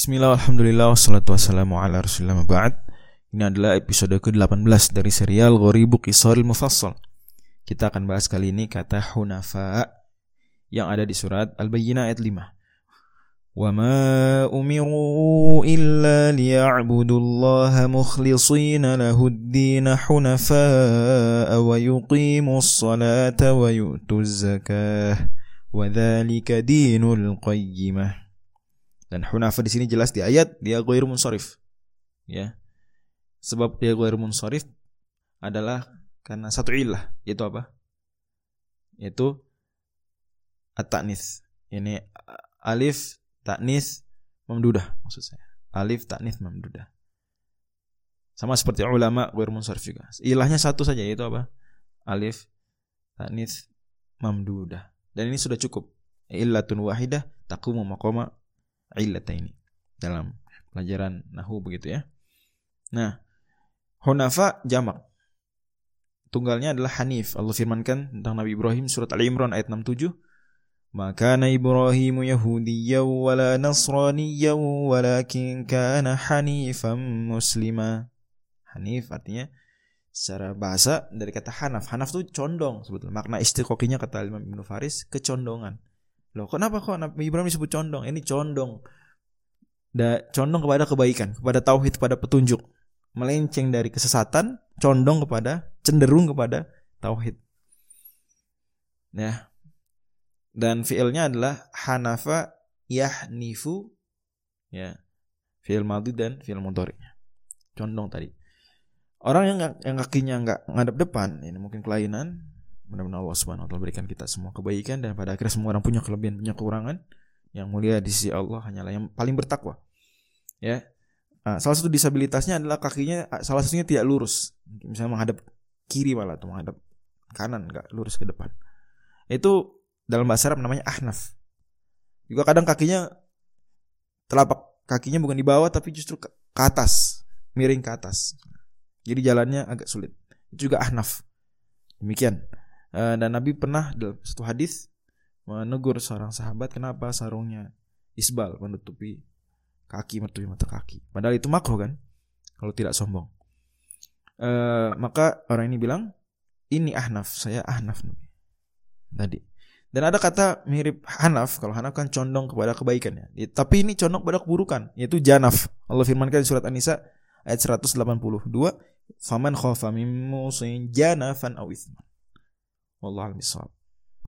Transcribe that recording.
Bismillah, Alhamdulillah, wassalatu wassalamu ala rasulillah ba'd Ini adalah episode ke-18 dari serial Ghoribu Qisaril Mufassal Kita akan bahas kali ini kata Hunafa Yang ada di surat Al-Bayyinah ayat 5 وما أمروا إلا ليعبدوا الله مخلصين له الدين حنفاء ويقيموا الصلاة ويؤتوا الزكاة وذلك دين القيمة dan hunafa di sini jelas di ayat dia ghairu munsharif. Ya. Sebab dia ghairu munsharif adalah karena satu ilah yaitu apa? Yaitu at-ta'nis. Ini alif taknis memdudah maksud saya. Alif taknis memdudah. Sama seperti ulama ghairu munsharif juga. Ilahnya satu saja yaitu apa? Alif taknis memdudah. Dan ini sudah cukup. Illatun wahidah taqumu maqama ini dalam pelajaran nahu begitu ya. Nah, hunafa jamak. Tunggalnya adalah Hanif. Allah firmankan tentang Nabi Ibrahim surat Ali Imran ayat 67. Maka Ibrahim Yahudiyya wala Nasraniyya walakin kana hanifan muslima. Hanif artinya secara bahasa dari kata hanaf. Hanaf itu condong sebetulnya. Makna istiqoqinya kata Imam Ibnu Faris kecondongan. Loh, kenapa kok Nabi Ibrahim disebut condong? Ini condong. Da, condong kepada kebaikan, kepada tauhid, kepada petunjuk. Melenceng dari kesesatan, condong kepada cenderung kepada tauhid. Ya. Dan fiilnya adalah hanafa yahnifu ya. Fiil madhi dan fiil mudhari'nya. Condong tadi. Orang yang yang kakinya nggak ngadap depan, ini mungkin kelainan, Mudah-mudahan Allah Subhanahu wa taala berikan kita semua kebaikan dan pada akhirnya semua orang punya kelebihan, punya kekurangan. Yang mulia di sisi Allah hanyalah yang paling bertakwa. Ya. Nah, salah satu disabilitasnya adalah kakinya salah satunya tidak lurus. Misalnya menghadap kiri malah atau menghadap kanan, enggak lurus ke depan. Itu dalam bahasa Arab namanya ahnaf. Juga kadang kakinya telapak kakinya bukan di bawah tapi justru ke, ke atas, miring ke atas. Jadi jalannya agak sulit. Itu juga ahnaf. Demikian. Eh, dan Nabi pernah dalam satu hadis menegur seorang sahabat kenapa sarungnya isbal menutupi kaki menutupi mata kaki. Padahal itu makruh kan kalau tidak sombong. Uh, maka orang ini bilang ini ahnaf saya ahnaf Nabi tadi. Dan ada kata mirip hanaf kalau hanaf kan condong kepada kebaikan ya. Tapi ini condong kepada keburukan yaitu janaf. Allah firmankan di surat An-Nisa ayat 182 faman khafa min musin janafan Vallahi misal.